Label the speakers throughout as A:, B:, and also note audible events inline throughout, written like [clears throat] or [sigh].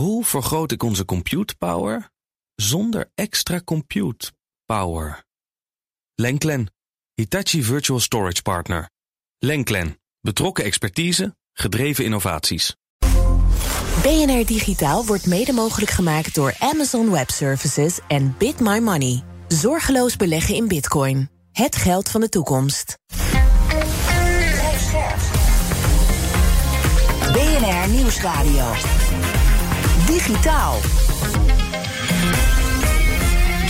A: Hoe vergroot ik onze compute power zonder extra compute power? Lenklen, Hitachi Virtual Storage Partner. Lenklen, betrokken expertise, gedreven innovaties.
B: BNR Digitaal wordt mede mogelijk gemaakt door Amazon Web Services en Bit My Money. Zorgeloos beleggen in bitcoin. Het geld van de toekomst.
C: BNR Nieuwsradio. Digitaal.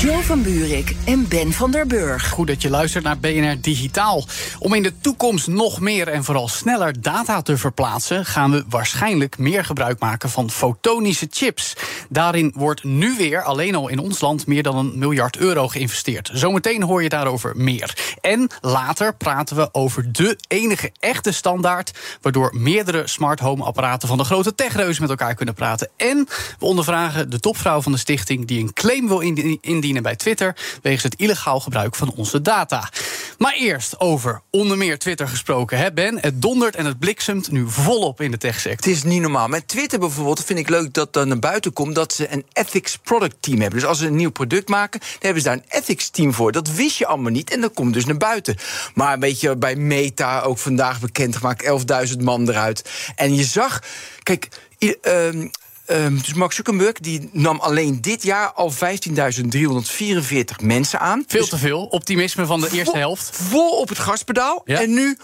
C: Jo van Buurik en Ben van der Burg.
D: Goed dat je luistert naar BNR Digitaal. Om in de toekomst nog meer en vooral sneller data te verplaatsen, gaan we waarschijnlijk meer gebruik maken van fotonische chips. Daarin wordt nu weer alleen al in ons land meer dan een miljard euro geïnvesteerd. Zometeen hoor je daarover meer. En later praten we over de enige echte standaard, waardoor meerdere smart home apparaten van de grote techreuzen met elkaar kunnen praten. En we ondervragen de topvrouw van de stichting die een claim wil indienen bij Twitter wegens het illegaal gebruik van onze data. Maar eerst over onder meer Twitter gesproken, hè Ben? Het dondert en het bliksemt nu volop in de techsector.
E: Het is niet normaal. Met Twitter bijvoorbeeld vind ik leuk dat er naar buiten komt dat ze een ethics product team hebben. Dus als ze een nieuw product maken, dan hebben ze daar een ethics team voor. Dat wist je allemaal niet en dat komt dus naar buiten. Maar weet je, bij Meta ook vandaag bekendgemaakt, 11.000 man eruit. En je zag, kijk. Uh, Um, dus Mark Zuckerberg die nam alleen dit jaar al 15.344 mensen aan.
D: Veel
E: dus
D: te veel. Optimisme van de eerste helft.
E: Vol op het gaspedaal. Ja. En nu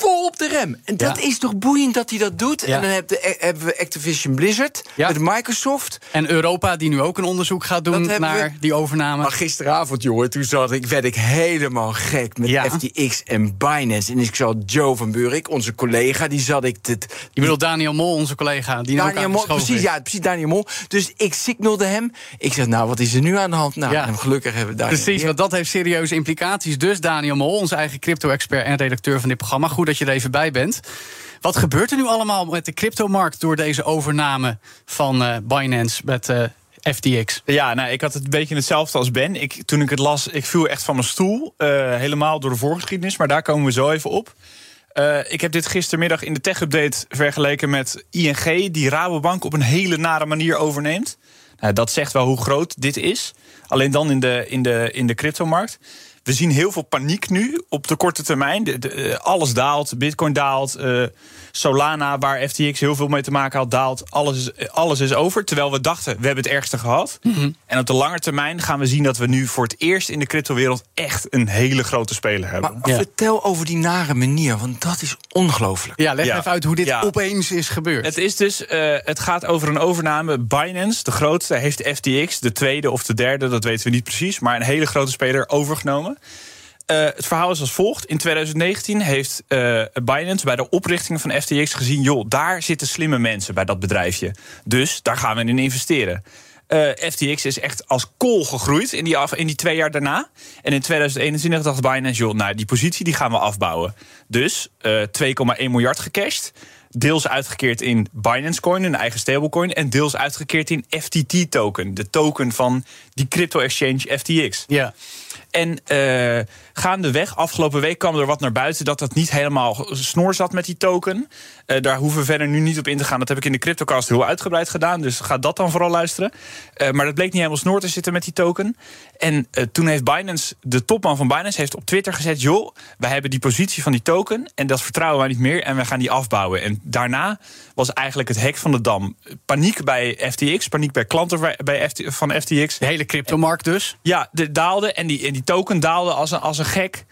E: vol op de rem. En dat ja. is toch boeiend dat hij dat doet. Ja. En dan hebben we Activision Blizzard met Microsoft.
D: En Europa die nu ook een onderzoek gaat doen naar we. die overname.
E: Maar gisteravond, jongen, toen zat ik, werd ik helemaal gek met FTX en Binance. En ik zat Joe van Buurik, onze collega, die zat ik... Te,
D: Je bedoelt Daniel Mol, onze collega. Die
E: Daniel Mol, precies, ja, precies, Daniel Mol. Dus ik signalde hem. Ik zeg, nou, wat is er nu aan de hand? Nou, en gelukkig hebben we Daniel.
D: Precies, want dat heeft serieuze implicaties. Dus Daniel Mol, onze eigen crypto-expert en redacteur van dit programma. Goed dat je er even bij bent. Wat gebeurt er nu allemaal met de cryptomarkt door deze overname van uh, Binance met uh, FTX?
F: Ja, nou, ik had het een beetje hetzelfde als Ben. Ik, toen ik het las, ik viel echt van mijn stoel. Uh, helemaal door de voorgeschiedenis, maar daar komen we zo even op. Ik heb dit gistermiddag in de tech-update vergeleken met ING... die Rabobank op een hele nare manier overneemt. Nou, dat zegt wel hoe groot dit is. Alleen dan in de, in de, in de cryptomarkt. We zien heel veel paniek nu op de korte termijn. De, de, alles daalt, Bitcoin daalt. Uh, Solana, waar FTX heel veel mee te maken had, daalt. Alles is, alles is over. Terwijl we dachten, we hebben het ergste gehad. Mm -hmm. En op de lange termijn gaan we zien dat we nu voor het eerst in de cryptowereld echt een hele grote speler hebben.
E: Maar ja. vertel over die nare manier, want dat is ongelooflijk.
D: Ja, leg ja. even uit hoe dit ja. opeens is gebeurd.
F: Het is dus, uh, het gaat over een overname. Binance, de grootste, heeft FTX, de tweede of de derde, dat weten we niet precies, maar een hele grote speler overgenomen. Uh, het verhaal is als volgt. In 2019 heeft uh, Binance bij de oprichting van FTX gezien... joh, daar zitten slimme mensen bij dat bedrijfje. Dus daar gaan we in investeren. Uh, FTX is echt als kool gegroeid in die, in die twee jaar daarna. En in 2021 dacht Binance, joh, nou, die positie die gaan we afbouwen. Dus 2,1 miljard gecashed deels uitgekeerd in Binance Coin, een eigen stablecoin, en deels uitgekeerd in FTT-token, de token van die crypto-exchange FTX.
D: Ja.
F: En uh, gaandeweg, afgelopen week kwam er wat naar buiten dat dat niet helemaal snor zat met die token. Uh, daar hoeven we verder nu niet op in te gaan. Dat heb ik in de CryptoCast heel uitgebreid gedaan. Dus ga dat dan vooral luisteren. Uh, maar dat bleek niet helemaal snor te zitten met die token. En toen heeft Binance, de topman van Binance, heeft op Twitter gezet: joh, wij hebben die positie van die token. En dat vertrouwen wij niet meer. En we gaan die afbouwen. En daarna was eigenlijk het hek van de dam. Paniek bij FTX, paniek bij klanten bij FT, van FTX.
D: De hele cryptomarkt dus?
F: Ja, de daalde. En die, en die token daalde als een, als een gek.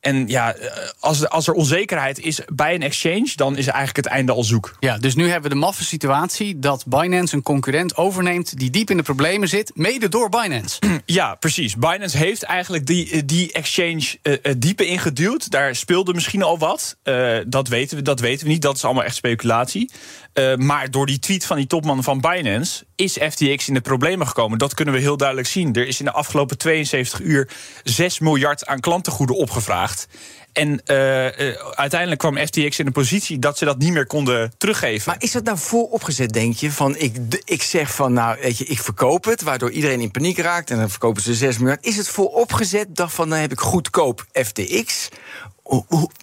F: En ja, als, als er onzekerheid is bij een exchange, dan is eigenlijk het einde al zoek.
D: Ja, dus nu hebben we de maffe situatie dat Binance een concurrent overneemt die diep in de problemen zit, mede door Binance. [clears throat]
F: Ja, precies. Binance heeft eigenlijk die, die exchange uh, diepe ingeduwd. Daar speelde misschien al wat. Uh, dat, weten we, dat weten we niet. Dat is allemaal echt speculatie. Uh, maar door die tweet van die topman van Binance is FTX in de problemen gekomen. Dat kunnen we heel duidelijk zien. Er is in de afgelopen 72 uur 6 miljard aan klantengoeden opgevraagd. En uh, uh, uiteindelijk kwam FTX in een positie dat ze dat niet meer konden teruggeven.
E: Maar is dat nou vooropgezet, denk je? Van ik, ik zeg van, nou, weet je, ik verkoop het, waardoor iedereen in paniek raakt en dan verkopen ze 6 miljard. Is het vooropgezet dat van, dan heb ik goedkoop FTX?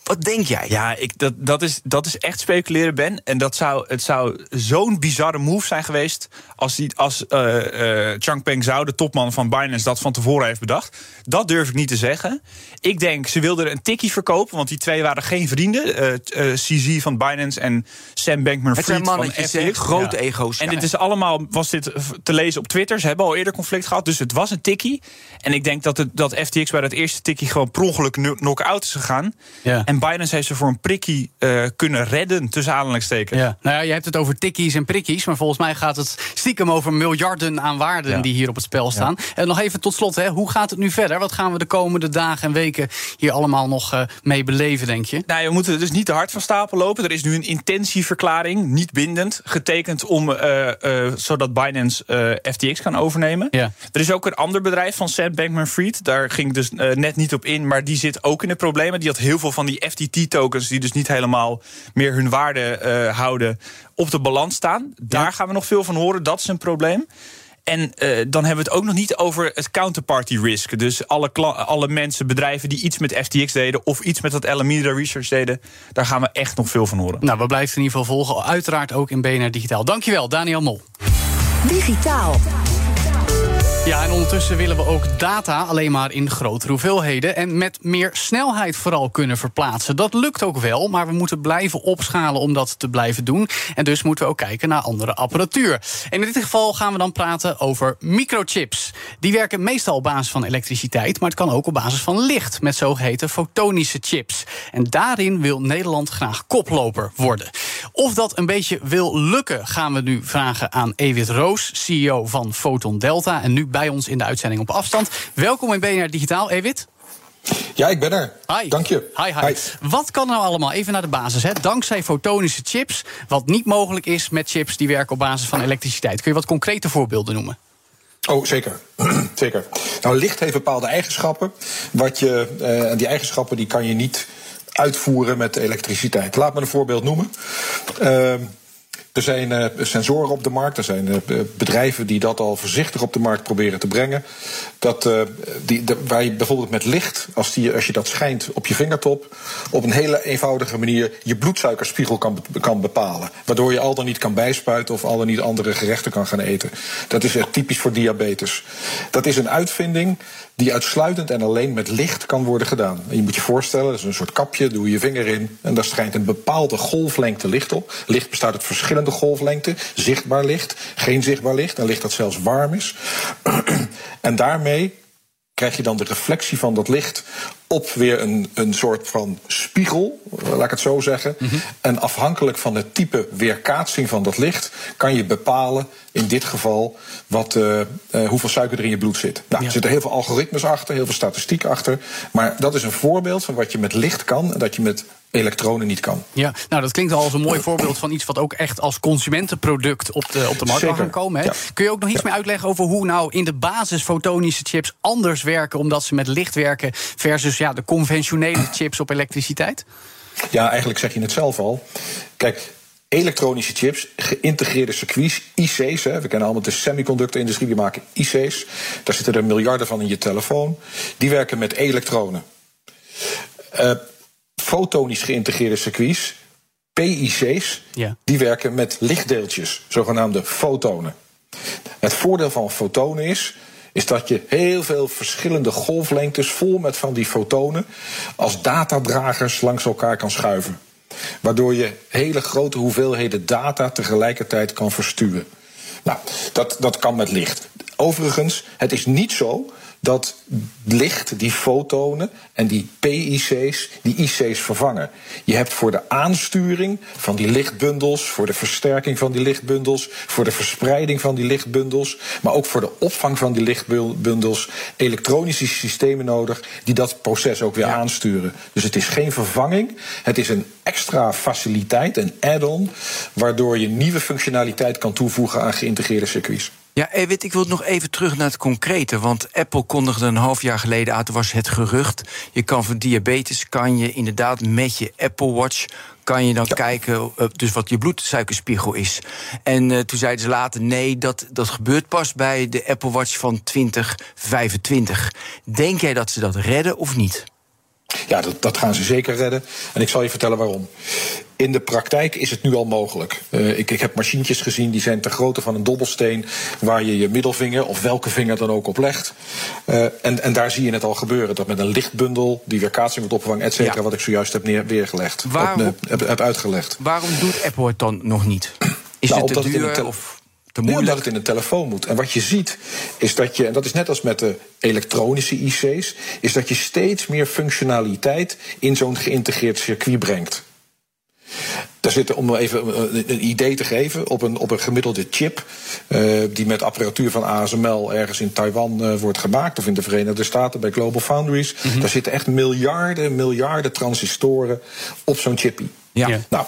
E: Wat denk jij?
F: Ja, ik, dat, dat, is, dat is echt speculeren, Ben. En dat zou, het zou zo'n bizarre move zijn geweest. als, die, als uh, uh, Changpeng Zhao, de topman van Binance, dat van tevoren heeft bedacht. Dat durf ik niet te zeggen. Ik denk, ze wilden een tikkie verkopen, want die twee waren geen vrienden. Uh, CZ van Binance en Sam Bankman-Fried van FTX.
E: grote ja. ego's.
F: En dit is allemaal, was dit te lezen op Twitter. Ze hebben al eerder conflict gehad, dus het was een tikkie. En ik denk dat, het, dat FTX bij dat eerste tikkie gewoon per ongeluk knock-out is gegaan. Ja. En Binance heeft ze voor een prikkie uh, kunnen redden, tussen aanhalingstekens.
D: Ja. Nou ja, je hebt het over tikkies en prikkies, maar volgens mij gaat het stiekem over miljarden aan waarden die hier op het spel staan. En nog even tot slot, hè, hoe gaat het nu verder? Wat gaan we de komende dagen en weken hier allemaal nog uh, mee beleven, denk je?
F: Nou, we moeten dus niet te hard van stapel lopen. Er is nu een intentieverklaring, niet bindend, getekend om uh, zodat Binance FTX kan overnemen. Ja. Er is ook een ander bedrijf van Sam Bankman-Fried. Daar ging ik dus net niet op in, maar die zit ook in de problemen. Die had heel veel van die FTT-tokens, die dus niet helemaal meer hun waarde uh, houden, op de balans staan. Daar gaan we nog veel van horen. Dat is een probleem. En uh, dan hebben we het ook nog niet over het counterparty risk. Dus alle, alle mensen, bedrijven die iets met FTX deden... of iets met dat Alameda Research deden... daar gaan we echt nog veel van horen.
D: Nou, we blijven in ieder geval volgen. Uiteraard ook in BNR Digitaal. Dankjewel, Daniel Mol.
B: Digitaal.
D: Ja, en ondertussen willen we ook data alleen maar in grotere hoeveelheden en met meer snelheid vooral kunnen verplaatsen. Dat lukt ook wel, maar we moeten blijven opschalen om dat te blijven doen. En dus moeten we ook kijken naar andere apparatuur. En in dit geval gaan we dan praten over microchips. Die werken meestal op basis van elektriciteit, maar het kan ook op basis van licht met zogeheten fotonische chips. En daarin wil Nederland graag koploper worden. Of dat een beetje wil lukken, gaan we nu vragen aan Ewit Roos, CEO van Photon Delta. En nu bij ons in de uitzending op afstand. Welkom in BNR Digitaal, Ewit.
G: Ja, ik ben er.
D: Hi.
G: Dank je.
D: Hi, hi. Wat kan nou allemaal, even naar de basis, hè? dankzij fotonische chips... wat niet mogelijk is met chips die werken op basis van elektriciteit? Kun je wat concrete voorbeelden noemen?
G: Oh, zeker. [clears throat] zeker. Nou, licht heeft bepaalde eigenschappen. Wat je, uh, die eigenschappen die kan je niet uitvoeren met elektriciteit. Laat me een voorbeeld noemen. Uh, er zijn uh, sensoren op de markt. Er zijn uh, bedrijven die dat al voorzichtig op de markt proberen te brengen. Dat, uh, die, de, waar je bijvoorbeeld met licht, als, die, als je dat schijnt op je vingertop, op een hele eenvoudige manier je bloedsuikerspiegel kan, kan bepalen. Waardoor je al dan niet kan bijspuiten of al dan niet andere gerechten kan gaan eten. Dat is echt typisch voor diabetes. Dat is een uitvinding die uitsluitend en alleen met licht kan worden gedaan. Je moet je voorstellen, dat is een soort kapje, doe je je vinger in en daar schijnt een bepaalde golflengte licht op. Licht bestaat uit verschillende golflengten, zichtbaar licht, geen zichtbaar licht, en licht dat zelfs warm is. [clears throat] en daarmee krijg je dan de reflectie van dat licht op weer een, een soort van spiegel, laat ik het zo zeggen. Mm -hmm. En afhankelijk van het type weerkaatsing van dat licht kan je bepalen, in dit geval, wat, uh, uh, hoeveel suiker er in je bloed zit. Nou, ja. Er zitten heel veel algoritmes achter, heel veel statistiek achter. Maar dat is een voorbeeld van wat je met licht kan en dat je met elektronen niet kan.
D: Ja, nou dat klinkt al als een mooi voorbeeld van iets wat ook echt als consumentenproduct op de, op de markt kan komen. Hè? Kun je ook nog iets ja. meer uitleggen over hoe nou in de basis fotonische chips anders werken, omdat ze met licht werken, versus ja, de conventionele [clears throat] chips op elektriciteit?
G: Ja, eigenlijk zeg je het zelf al. Kijk, elektronische chips, geïntegreerde circuits, IC's. Hè, we kennen allemaal de semiconductor-industrie, die maken IC's. Daar zitten er miljarden van in je telefoon. Die werken met elektronen. Uh, fotonisch geïntegreerde circuits, PIC's, ja. die werken met lichtdeeltjes, zogenaamde fotonen. Het voordeel van fotonen is, is dat je heel veel verschillende golflengtes vol met van die fotonen als datadragers langs elkaar kan schuiven. Waardoor je hele grote hoeveelheden data tegelijkertijd kan versturen. Nou, dat, dat kan met licht. Overigens, het is niet zo dat licht, die fotonen en die PIC's, die IC's vervangen. Je hebt voor de aansturing van die lichtbundels, voor de versterking van die lichtbundels, voor de verspreiding van die lichtbundels, maar ook voor de opvang van die lichtbundels elektronische systemen nodig die dat proces ook weer ja. aansturen. Dus het is geen vervanging, het is een extra faciliteit, een add-on, waardoor je nieuwe functionaliteit kan toevoegen aan geïntegreerde circuits.
E: Ja, Ewit, ik wil nog even terug naar het concrete. Want Apple kondigde een half jaar geleden uit, was het gerucht. Je kan voor diabetes, kan je inderdaad met je Apple Watch kan je dan kijken uh, dus wat je bloedsuikerspiegel is. En uh, toen zeiden ze later nee, dat, dat gebeurt pas bij de Apple Watch van 2025. Denk jij dat ze dat redden of niet?
G: Ja, dat, dat gaan ze zeker redden. En ik zal je vertellen waarom. In de praktijk is het nu al mogelijk. Uh, ik, ik heb machientjes gezien die zijn ter grootte van een dobbelsteen, waar je je middelvinger of welke vinger dan ook op legt. Uh, en, en daar zie je het al gebeuren. Dat met een lichtbundel, die weerkaatsing wordt opgevangen, et cetera, ja. wat ik zojuist heb neer, weergelegd.
E: Waarom,
G: op, heb, heb uitgelegd.
E: Waarom doet Apple het dan nog niet? Is
G: nou,
E: het te duur?
G: Het
E: of
G: te moeilijk? omdat het in een telefoon moet. En wat je ziet, is dat je, en dat is net als met de elektronische IC's, is dat je steeds meer functionaliteit in zo'n geïntegreerd circuit brengt. Daar zitten, om even een idee te geven, op een, op een gemiddelde chip. Uh, die met apparatuur van ASML ergens in Taiwan uh, wordt gemaakt. of in de Verenigde Staten bij Global Foundries. Mm -hmm. Daar zitten echt miljarden, miljarden transistoren op zo'n chippie.
E: Ja. ja.
G: Nou,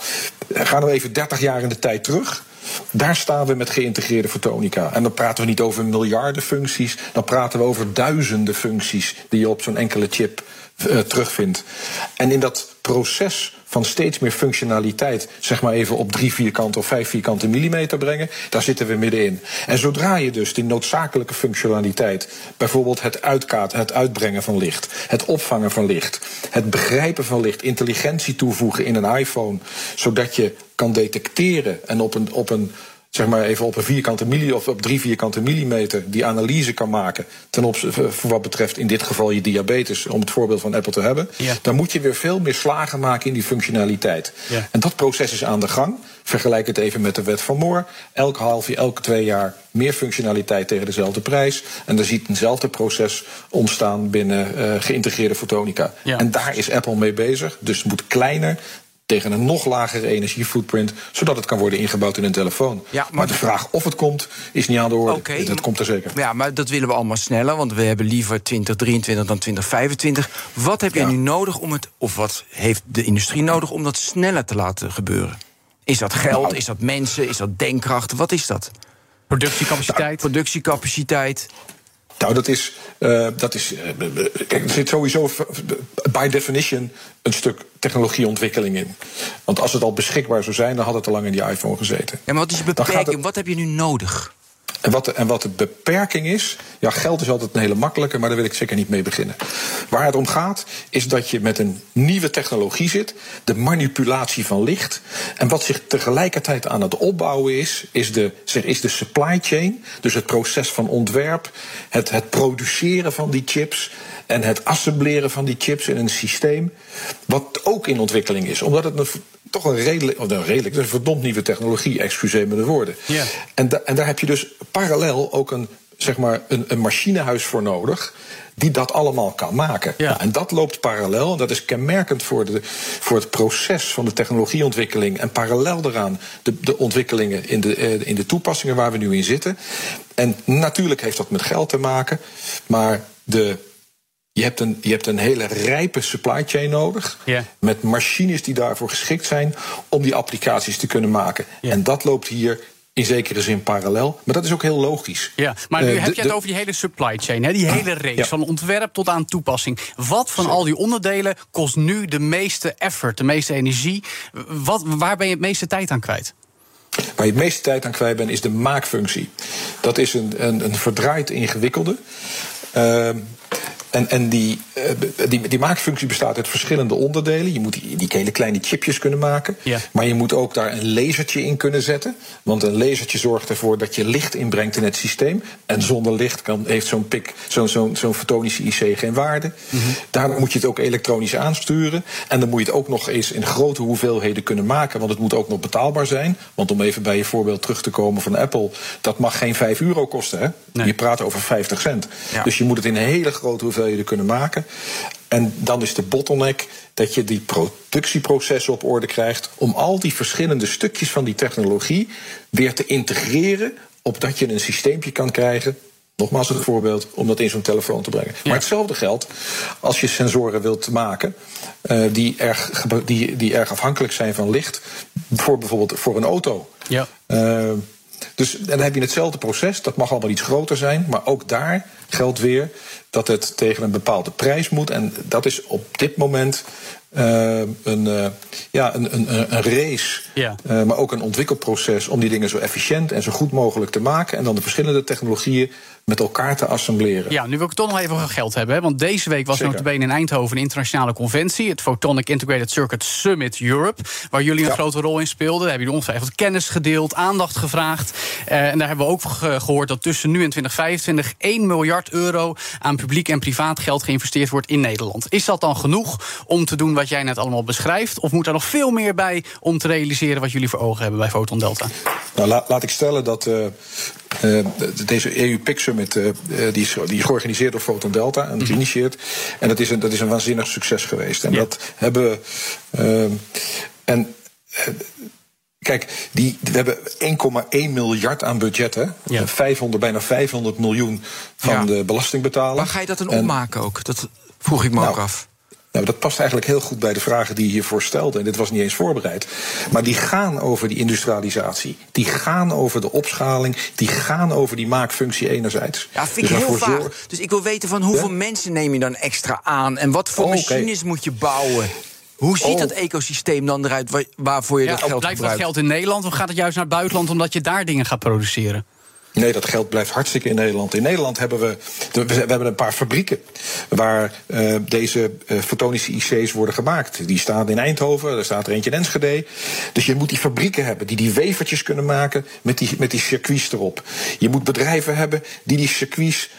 G: gaan we even 30 jaar in de tijd terug. Daar staan we met geïntegreerde fotonica. En dan praten we niet over miljarden functies, dan praten we over duizenden functies die je op zo'n enkele chip uh, terugvindt. En in dat proces van steeds meer functionaliteit, zeg maar even op drie vierkante of vijf vierkante millimeter brengen, daar zitten we middenin. En zodra je dus die noodzakelijke functionaliteit, bijvoorbeeld het uitkaten, het uitbrengen van licht, het opvangen van licht, het begrijpen van licht, intelligentie toevoegen in een iPhone, zodat je kan detecteren en op een, op een zeg maar even op een vierkante milli of op drie vierkante millimeter die analyse kan maken ten opzichte voor wat betreft in dit geval je diabetes, om het voorbeeld van Apple te hebben,
E: ja.
G: dan moet je weer veel meer slagen maken in die functionaliteit.
E: Ja.
G: En dat proces is aan de gang. Vergelijk het even met de wet van Moore. Elk half jaar, elke twee jaar meer functionaliteit tegen dezelfde prijs. En dan ziet eenzelfde proces ontstaan binnen uh, geïntegreerde fotonica.
E: Ja.
G: En daar is Apple mee bezig. Dus het moet kleiner, tegen een nog lagere energiefootprint, zodat het kan worden ingebouwd in een telefoon.
E: Ja,
G: maar, maar, de vraag of het komt, is niet aan de orde.
E: Okay,
G: dat komt er zeker.
E: Ja, maar dat willen we allemaal sneller, want we hebben liever 2023 dan 2025. Wat heb je
G: Ja.
E: nu nodig om het, of wat heeft de industrie nodig om dat sneller te laten gebeuren? Is dat geld?
G: Nou.
E: Is dat mensen? Is dat denkkracht? Wat is dat?
D: Productiecapaciteit.
E: Productiecapaciteit.
G: Nou, dat is. Uh, dat is uh, kijk, er zit sowieso by definition een stuk technologieontwikkeling in. Want als het al beschikbaar zou zijn, dan had het al lang in die iPhone gezeten.
E: Ja, maar wat is
G: gaat
E: beperking?
G: het-
E: Wat heb je nu nodig?
G: En wat, de, en wat de beperking is, ja, geld is altijd een hele makkelijke, maar daar wil ik zeker niet mee beginnen. Waar het om gaat, is dat je met een nieuwe technologie zit, de manipulatie van licht. En wat zich tegelijkertijd aan het opbouwen is, is de, is de supply chain, dus het proces van ontwerp, het, het produceren van die chips en het assembleren van die chips in een systeem, wat ook in ontwikkeling is. Omdat het een, toch een redelijk, of nou, redelijk, dat is een verdomd nieuwe technologie, excuseer me de woorden.
D: Ja.
G: En, da- en daar heb je dus parallel ook een, zeg maar, een, een machinehuis voor nodig. Die dat allemaal kan maken.
D: Ja.
G: Nou, en dat loopt parallel. En dat is kenmerkend voor, de, voor het proces van de technologieontwikkeling. En parallel daaraan de, de ontwikkelingen in de, eh, in de toepassingen waar we nu in zitten. En natuurlijk heeft dat met geld te maken. Maar de, je, hebt een, je hebt een hele rijpe supply chain nodig. Met machines die daarvoor geschikt zijn om die applicaties te kunnen maken. En dat loopt hier in zekere zin parallel. Maar dat is ook heel logisch.
D: Ja, maar nu
G: Eh,
D: heb je het over die hele supply chain, hè? die hele reeks
G: Ja.
D: van ontwerp tot aan toepassing. Wat van al die onderdelen kost nu de meeste effort, de meeste energie? Wat, waar ben je het meeste tijd aan kwijt?
G: Waar je het meeste tijd aan kwijt bent, is de maakfunctie. Dat is een, een, een verdraaid ingewikkelde. Ehm, en en die, eh, die, die maakfunctie bestaat uit verschillende onderdelen. Je moet die, die hele kleine chipjes kunnen maken.
D: Ja.
G: Maar je moet ook daar een lasertje in kunnen zetten. Want een lasertje zorgt ervoor dat je licht inbrengt in het systeem. En zonder licht kan, heeft zo'n pik, zo'n zo'n zo'n fotonische IC geen waarde. Daar moet je het ook elektronisch aansturen. En dan moet je het ook nog eens in grote hoeveelheden kunnen maken. Want het moet ook nog betaalbaar zijn. Want om even bij je voorbeeld terug te komen van Apple. Dat mag geen 5 euro kosten. Hè?
D: Nee.
G: Je praat over 50 cent.
E: Ja.
G: Dus je moet het in hele grote hoeveelheden kunnen maken. En dan is de bottleneck dat je die productieprocessen op orde krijgt. om al die verschillende stukjes van die technologie weer te integreren. opdat je een systeempje kan krijgen. Nogmaals het voorbeeld om dat in zo'n telefoon te brengen. Maar hetzelfde geldt als je sensoren wilt maken. eh, die, erg, die, die erg afhankelijk zijn van licht. Voor bijvoorbeeld voor een auto.
D: Ja.
G: Eh, Dus en dan heb je hetzelfde proces. Dat mag allemaal iets groter zijn. Maar ook daar geldt weer dat het tegen een bepaalde prijs moet. En dat is op dit moment uh, een, uh, ja, een, een, een race,
D: Ja.
G: uh, maar ook een ontwikkelproces om die dingen zo efficiënt en zo goed mogelijk te maken. En dan de verschillende technologieën met elkaar te assembleren.
D: Ja, nu wil ik het toch nog even over geld hebben. Hè? Want deze week was notabene in Eindhoven een internationale conventie. Het Photonic Integrated Circuit Summit Europe. Waar jullie een
G: Ja.
D: grote rol in speelden. Daar hebben jullie ongetwijfeld kennis gedeeld, aandacht gevraagd. Eh, en daar hebben we ook ge- gehoord dat tussen nu en 2025 1 miljard euro aan publiek en privaat geld geïnvesteerd wordt in Nederland. Is dat dan genoeg om te doen wat jij net allemaal beschrijft? Of moet er nog veel meer bij om te realiseren wat jullie voor ogen hebben bij Photon Delta?
G: Nou, la- laat ik stellen dat eh, eh, de- deze EU PIC Summit, eh, die, is, die is georganiseerd door Photon Delta en geïnitieerd. En dat is, een, dat is een waanzinnig succes geweest. En
D: Ja.
G: dat hebben we. en kijk, die, we hebben 1,1 miljard aan budget. Hè?
D: Ja.
G: 500, bijna 500 miljoen van
E: Ja.
G: de belastingbetaler.
E: Waar ga je dat dan
G: En-
E: opmaken ook? Dat vroeg ik me
G: Nou,
E: ook af.
G: Nou, dat past eigenlijk heel goed bij de vragen die je hiervoor stelde. En dit was niet eens voorbereid. Maar die gaan over die industrialisatie. Die gaan over de opschaling. Die gaan over die maakfunctie enerzijds.
E: Ja, vind ik
G: Dus
E: heel vaag.
G: zorg-
E: Dus ik wil weten van hoeveel
G: Ja?
E: mensen neem je dan extra aan? En wat voor
G: Oh,
E: machines moet je bouwen? Hoe ziet
G: Oh.
E: dat ecosysteem dan eruit wa- waarvoor je
D: Ja,
E: dat geld
D: blijft dat
E: gebruikt?
D: geld in Nederland of gaat het juist naar het buitenland omdat je daar dingen gaat produceren?
G: Nee, dat geld blijft hartstikke in Nederland. In Nederland hebben we, we hebben een paar fabrieken waar eh, deze eh, fotonische IC's worden gemaakt. Die staan in Eindhoven, er staat er eentje in Enschede. Dus je moet die fabrieken hebben die die wevertjes kunnen maken met die, met die circuits erop. Je moet bedrijven hebben die die circuits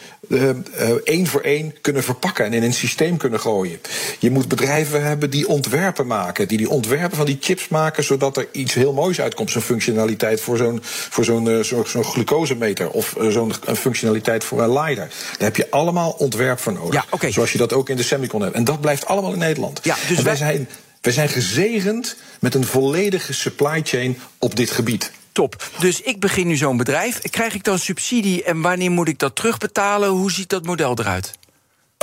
G: één voor één kunnen verpakken en in een systeem kunnen gooien. Je moet bedrijven hebben die ontwerpen maken, die die ontwerpen van die chips maken, zodat er iets heel moois uitkomt. Zo'n functionaliteit voor zo'n voor zo'n eh, zo'n glucosemeter of eh, zo'n een functionaliteit voor een LiDAR. Daar heb je allemaal ontwerp voor nodig.
E: Ja.
G: Zoals je dat ook in de semicon hebt. En dat blijft allemaal in Nederland.
E: Ja, dus
G: en wij,
E: wij-
G: zijn, wij zijn gezegend met een volledige supply chain op dit gebied.
E: Top. Dus ik begin nu zo'n bedrijf. Krijg ik dan subsidie en wanneer moet ik dat terugbetalen? Hoe ziet dat model eruit?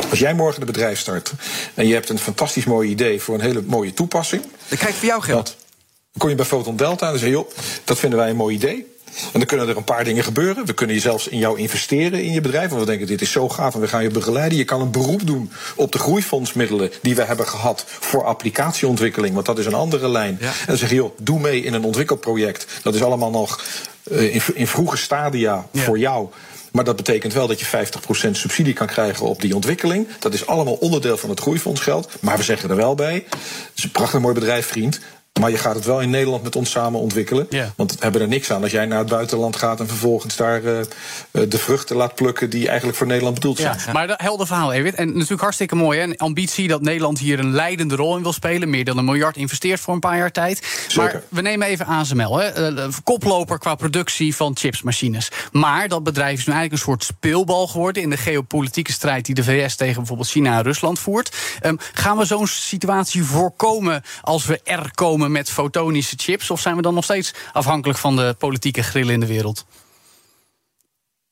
G: Als jij morgen een bedrijf start en je hebt een fantastisch mooi idee voor een hele mooie toepassing.
E: Dan krijg ik voor jou geld.
G: Dan kom je bij Photon Delta en dan zeg je, joh, dat vinden wij een mooi idee. En dan kunnen er een paar dingen gebeuren. We kunnen je zelfs in jou investeren in je bedrijf. Want we denken, dit is zo gaaf en we gaan je begeleiden. Je kan een beroep doen op de groeifondsmiddelen die we hebben gehad voor applicatieontwikkeling. Want dat is een andere lijn.
E: Ja.
G: En dan zeg je, joh, doe mee in een ontwikkelproject. Dat is allemaal nog eh, in, in vroege stadia
D: Ja.
G: voor jou. Maar dat betekent wel dat je 50% subsidie kan krijgen op die ontwikkeling. Dat is allemaal onderdeel van het groeifondsgeld. Maar we zeggen er wel bij: het is een prachtig mooi bedrijf, vriend. Maar je gaat het wel in Nederland met ons samen ontwikkelen. Want we hebben er niks aan als jij naar het buitenland gaat en vervolgens daar eh, eh, de vruchten laat plukken die eigenlijk voor Nederland bedoeld zijn.
D: Ja, maar dat helder verhaal, Evit. En natuurlijk hartstikke mooi, hè? Een ambitie dat Nederland hier een leidende rol in wil spelen. Meer dan een miljard investeert voor een paar jaar tijd. Maar we nemen even ASML, hè? eh, koploper qua productie van chipsmachines. Maar dat bedrijf is nu eigenlijk een soort speelbal geworden... in de geopolitieke strijd die de VS tegen bijvoorbeeld China en Rusland voert. Ehm, gaan we zo'n situatie voorkomen als we er komen met fotonische chips? Of zijn we dan nog steeds afhankelijk van de politieke grillen in de wereld?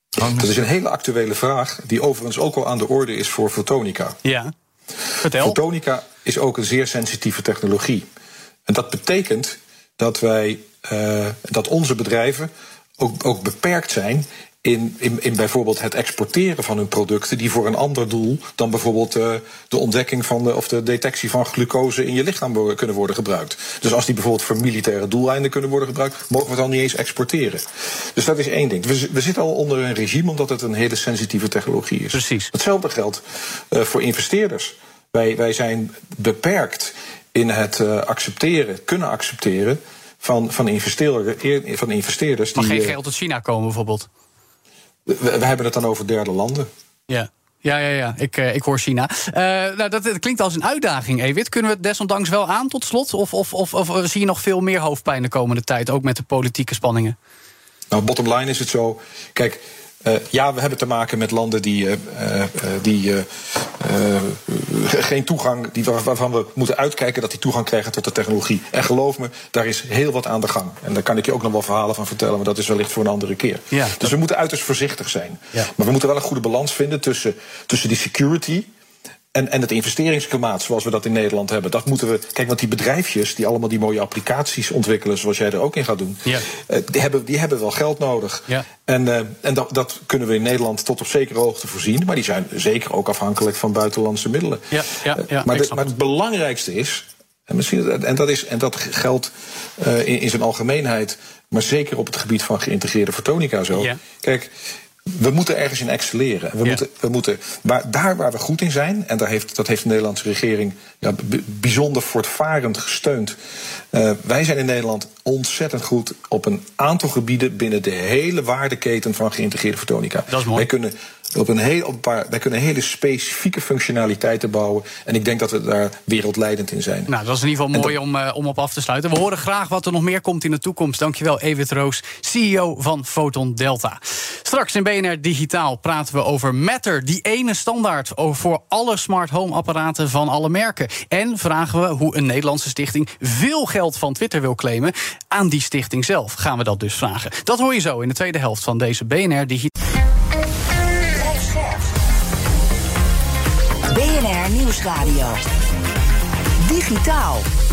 G: Dat is een hele actuele vraag, die overigens ook al aan de orde is voor fotonica.
D: Ja. Vertel.
G: Fotonica is ook een zeer sensitieve technologie. En dat betekent dat wij, eh, dat onze bedrijven ook, ook beperkt zijn in, in, in bijvoorbeeld het exporteren van hun producten die voor een ander doel dan bijvoorbeeld eh, de ontdekking van de, of de detectie van glucose in je lichaam kunnen worden gebruikt. Dus als die bijvoorbeeld voor militaire doeleinden kunnen worden gebruikt, mogen we het dan niet eens exporteren. Dus dat is één ding. We, we zitten al onder een regime omdat het een hele sensitieve technologie is.
D: Precies.
G: Hetzelfde geldt eh, voor investeerders. Wij, wij zijn beperkt in het eh, accepteren, kunnen accepteren van, van, investeerder, eer- van investeerders.
D: Mag
G: die,
D: geen geld uit China komen, bijvoorbeeld?
G: We, we hebben het dan over derde landen.
D: Ja. Ja, ja, ja. Ik, eh, ik hoor China. Eh, nou, dat, dat klinkt als een uitdaging, Ewit. Kunnen we het desondanks wel aan tot slot? Of, of, of, of zie je nog veel meer hoofdpijn de komende tijd, ook met de politieke spanningen?
G: Nou, bottom line is het zo. Kijk, ja, we hebben te maken met landen die, eh, eh, eh, die eh, eh, geen toegang, die, waar- waarvan we moeten uitkijken dat die toegang krijgen tot de technologie. En geloof me, daar is heel wat aan de gang. En daar kan ik je ook nog wel verhalen van vertellen, maar dat is wellicht voor een andere keer.
D: Ja,
G: dus we moeten uiterst voorzichtig zijn.
D: Ja.
G: Maar we moeten wel een goede balans vinden tussen, tussen die security en, en het investeringsklimaat zoals we dat in Nederland hebben, dat moeten we. Kijk, want die bedrijfjes die allemaal die mooie applicaties ontwikkelen, zoals jij er ook in gaat doen,
D: Ja.
G: eh, die, hebben, die hebben wel geld nodig.
D: Ja.
G: En, eh, en dat, dat kunnen we in Nederland tot op zekere hoogte voorzien, maar die zijn zeker ook afhankelijk van buitenlandse middelen.
D: Ja, ja, ja,
G: maar, de- maar
D: het.
G: belangrijkste is, en, misschien, en, dat, is, en dat geldt eh, in, in zijn algemeenheid, maar zeker op het gebied van geïntegreerde fotonica zo.
D: Ja.
G: Kijk, we moeten ergens in excelleren. We
D: Ja.
G: moeten, we moeten, daar waar we goed in zijn, en daar heeft, dat heeft de Nederlandse regering ja, bijzonder voortvarend gesteund. Eh, wij zijn in Nederland ontzettend goed op een aantal gebieden binnen de hele waardeketen van geïntegreerde fotonica.
D: Dat is mooi.
G: Wij kunnen, op een heel, op een paar, wij kunnen hele specifieke functionaliteiten bouwen. En ik denk dat we daar wereldleidend in zijn.
D: Nou, dat is in ieder geval mooi om, eh, om op af te sluiten. We horen graag wat er nog meer komt in de toekomst. Dankjewel, Evert Roos, CEO van Photon Delta. Straks in BNR Digitaal praten we over Matter, die ene standaard voor alle smart home apparaten van alle merken. En vragen we hoe een Nederlandse stichting veel geld van Twitter wil claimen. Aan die stichting zelf gaan we dat dus vragen. Dat hoor je zo in de tweede helft van deze BNR Digitaal.
C: Nieuwsradio. Digitaal.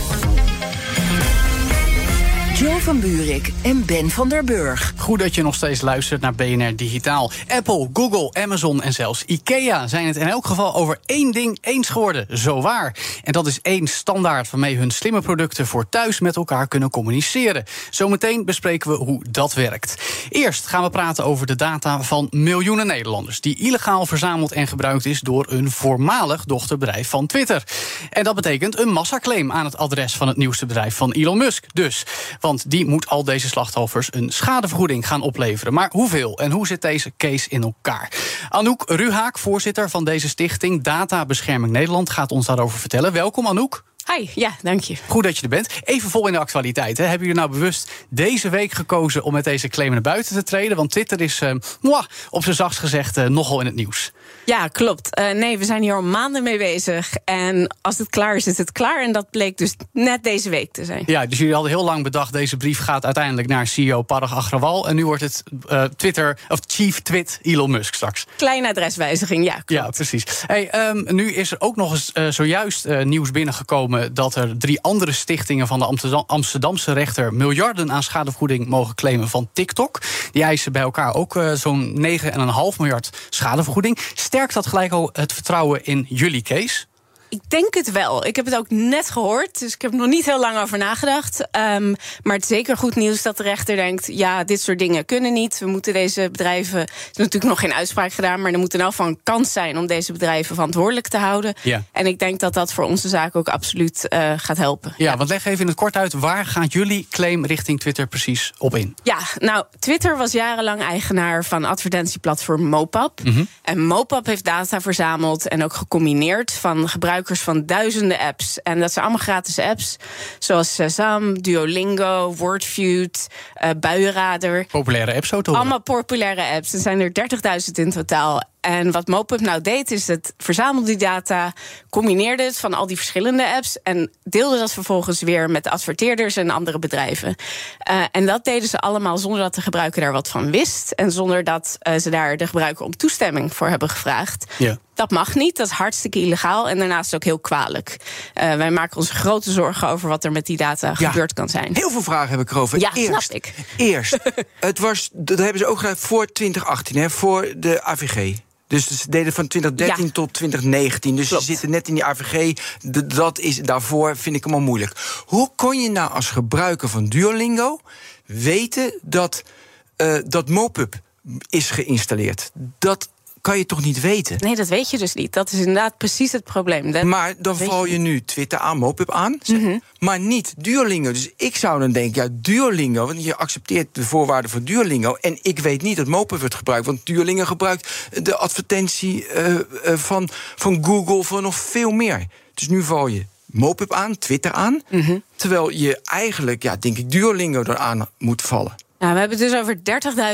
C: Joe van Buurik en Ben van der Burg.
D: Goed dat je nog steeds luistert naar BNR Digitaal. Apple, Google, Amazon en zelfs IKEA zijn het in elk geval over één ding eens geworden. Zo waar. En dat is één standaard waarmee hun slimme producten voor thuis met elkaar kunnen communiceren. Zometeen bespreken we hoe dat werkt. Eerst gaan we praten over de data van miljoenen Nederlanders. die illegaal verzameld en gebruikt is door een voormalig dochterbedrijf van Twitter. En dat betekent een massaclaim aan het adres van het nieuwste bedrijf van Elon Musk. Dus. Want die moet al deze slachtoffers een schadevergoeding gaan opleveren. Maar hoeveel en hoe zit deze case in elkaar? Anouk Ruhaak, voorzitter van deze stichting Databescherming Nederland, gaat ons daarover vertellen. Welkom Anouk.
H: Hi, ja, dank je.
D: Goed dat je er bent. Even vol in de actualiteit. Hè. Hebben jullie nou bewust deze week gekozen om met deze claim naar buiten te treden? Want Twitter is, mwah, op zijn zachtst gezegd, eh, nogal in het nieuws.
H: Ja, klopt. Eh, nee, we zijn hier al maanden mee bezig. En als het klaar is, is het klaar. En dat bleek dus net deze week te zijn.
D: Ja, dus jullie hadden heel lang bedacht, deze brief gaat uiteindelijk naar CEO Parag Agrawal. En nu wordt het eh, Twitter, of Chief Twit Elon Musk straks.
H: Kleine adreswijziging, ja. Klopt.
D: Ja, precies. Hey, ehm, nu is er ook nog eens eh, zojuist nieuws binnengekomen dat er drie andere stichtingen van de Amsterdam- Amsterdamse rechter miljarden aan schadevergoeding mogen claimen van TikTok. Die eisen bij elkaar ook zo'n 9,5 miljard schadevergoeding. Sterkt dat gelijk al het vertrouwen in jullie case?
H: Ik denk het wel. Ik heb het ook net gehoord, dus ik heb er nog niet heel lang over nagedacht. Ehm, maar het is zeker goed nieuws dat de rechter denkt: ja, dit soort dingen kunnen niet. We moeten deze bedrijven. Er is natuurlijk nog geen uitspraak gedaan, maar er moet in elk geval een kans zijn om deze bedrijven verantwoordelijk te houden.
D: Ja.
H: En ik denk dat dat voor onze zaak ook absoluut eh, gaat helpen.
D: Ja, want leg even in het kort uit, waar gaat jullie claim richting Twitter precies op in?
H: Ja, nou, Twitter was jarenlang eigenaar van advertentieplatform Mopap. En Mopap heeft data verzameld en ook gecombineerd van gebruikers van duizenden apps. En dat zijn allemaal gratis apps, zoals Shazam, Duolingo, Wordfeud, eh Buienradar.
D: Populaire apps zo.
H: Allemaal populaire apps. Er zijn er 30.000 in totaal. En wat Mopub nou deed, is het verzamelde die data, combineerde het van al die verschillende apps en deelde dat vervolgens weer met adverteerders en andere bedrijven. Eh, en dat deden ze allemaal zonder dat de gebruiker daar wat van wist en zonder dat eh, ze daar de gebruiker om toestemming voor hebben gevraagd.
D: Ja.
H: Dat mag niet, dat is hartstikke illegaal en daarnaast ook heel kwalijk. Eh, wij maken ons grote zorgen over wat er met die data
E: Ja.
H: gebeurd kan zijn.
E: Heel veel vragen heb ik erover.
H: Ja,
E: eerst,
H: snap ik.
E: Eerst, [laughs] het was, dat hebben ze ook gedaan voor 2018, hè, voor de AVG. Dus ze deden van 2013
H: Ja.
E: tot 2019. Dus
H: Klopt.
E: ze zitten net in die AVG. Dat is, daarvoor vind ik hem al moeilijk. Hoe kon je nou als gebruiker van Duolingo weten dat, eh dat Mopub is geïnstalleerd? Dat kan je toch niet weten?
H: Nee, dat weet je dus niet. Dat is inderdaad precies het probleem. Dat-
E: Maar dan val
H: je
E: je nu Twitter aan, Mopub aan, zeg,
H: Mhm.
E: maar niet Duolingo. Dus ik zou dan denken, ja, Duolingo, want je accepteert de voorwaarden voor Duolingo. En ik weet niet dat Mopub wordt gebruikt, want Duolingo gebruikt de advertentie eh, eh, van, van Google voor nog veel meer. Dus nu val je Mopub aan, Twitter aan,
H: Mhm.
E: terwijl je eigenlijk, ja, denk ik, Duolingo eraan moet vallen.
H: Nou, we hebben het dus over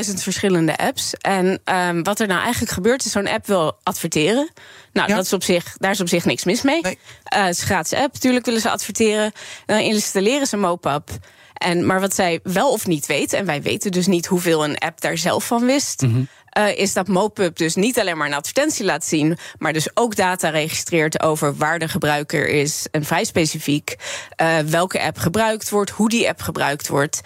H: 30.000 verschillende apps. En ehm, wat er nou eigenlijk gebeurt, is zo'n app wil adverteren. Nou,
E: Ja.
H: dat is op zich, daar is op zich niks mis mee.
E: Nee.
H: Eh, het is een gratis app, natuurlijk willen ze adverteren. Dan installeren ze Mopap. En, maar wat zij wel of niet weten, en wij weten dus niet hoeveel een app daar zelf van wist.
E: Mhm.
H: Uh, is dat MoPub dus niet alleen maar een advertentie laat zien, maar dus ook data registreert over waar de gebruiker is en vrij specifiek uh, welke app gebruikt wordt, hoe die app gebruikt wordt.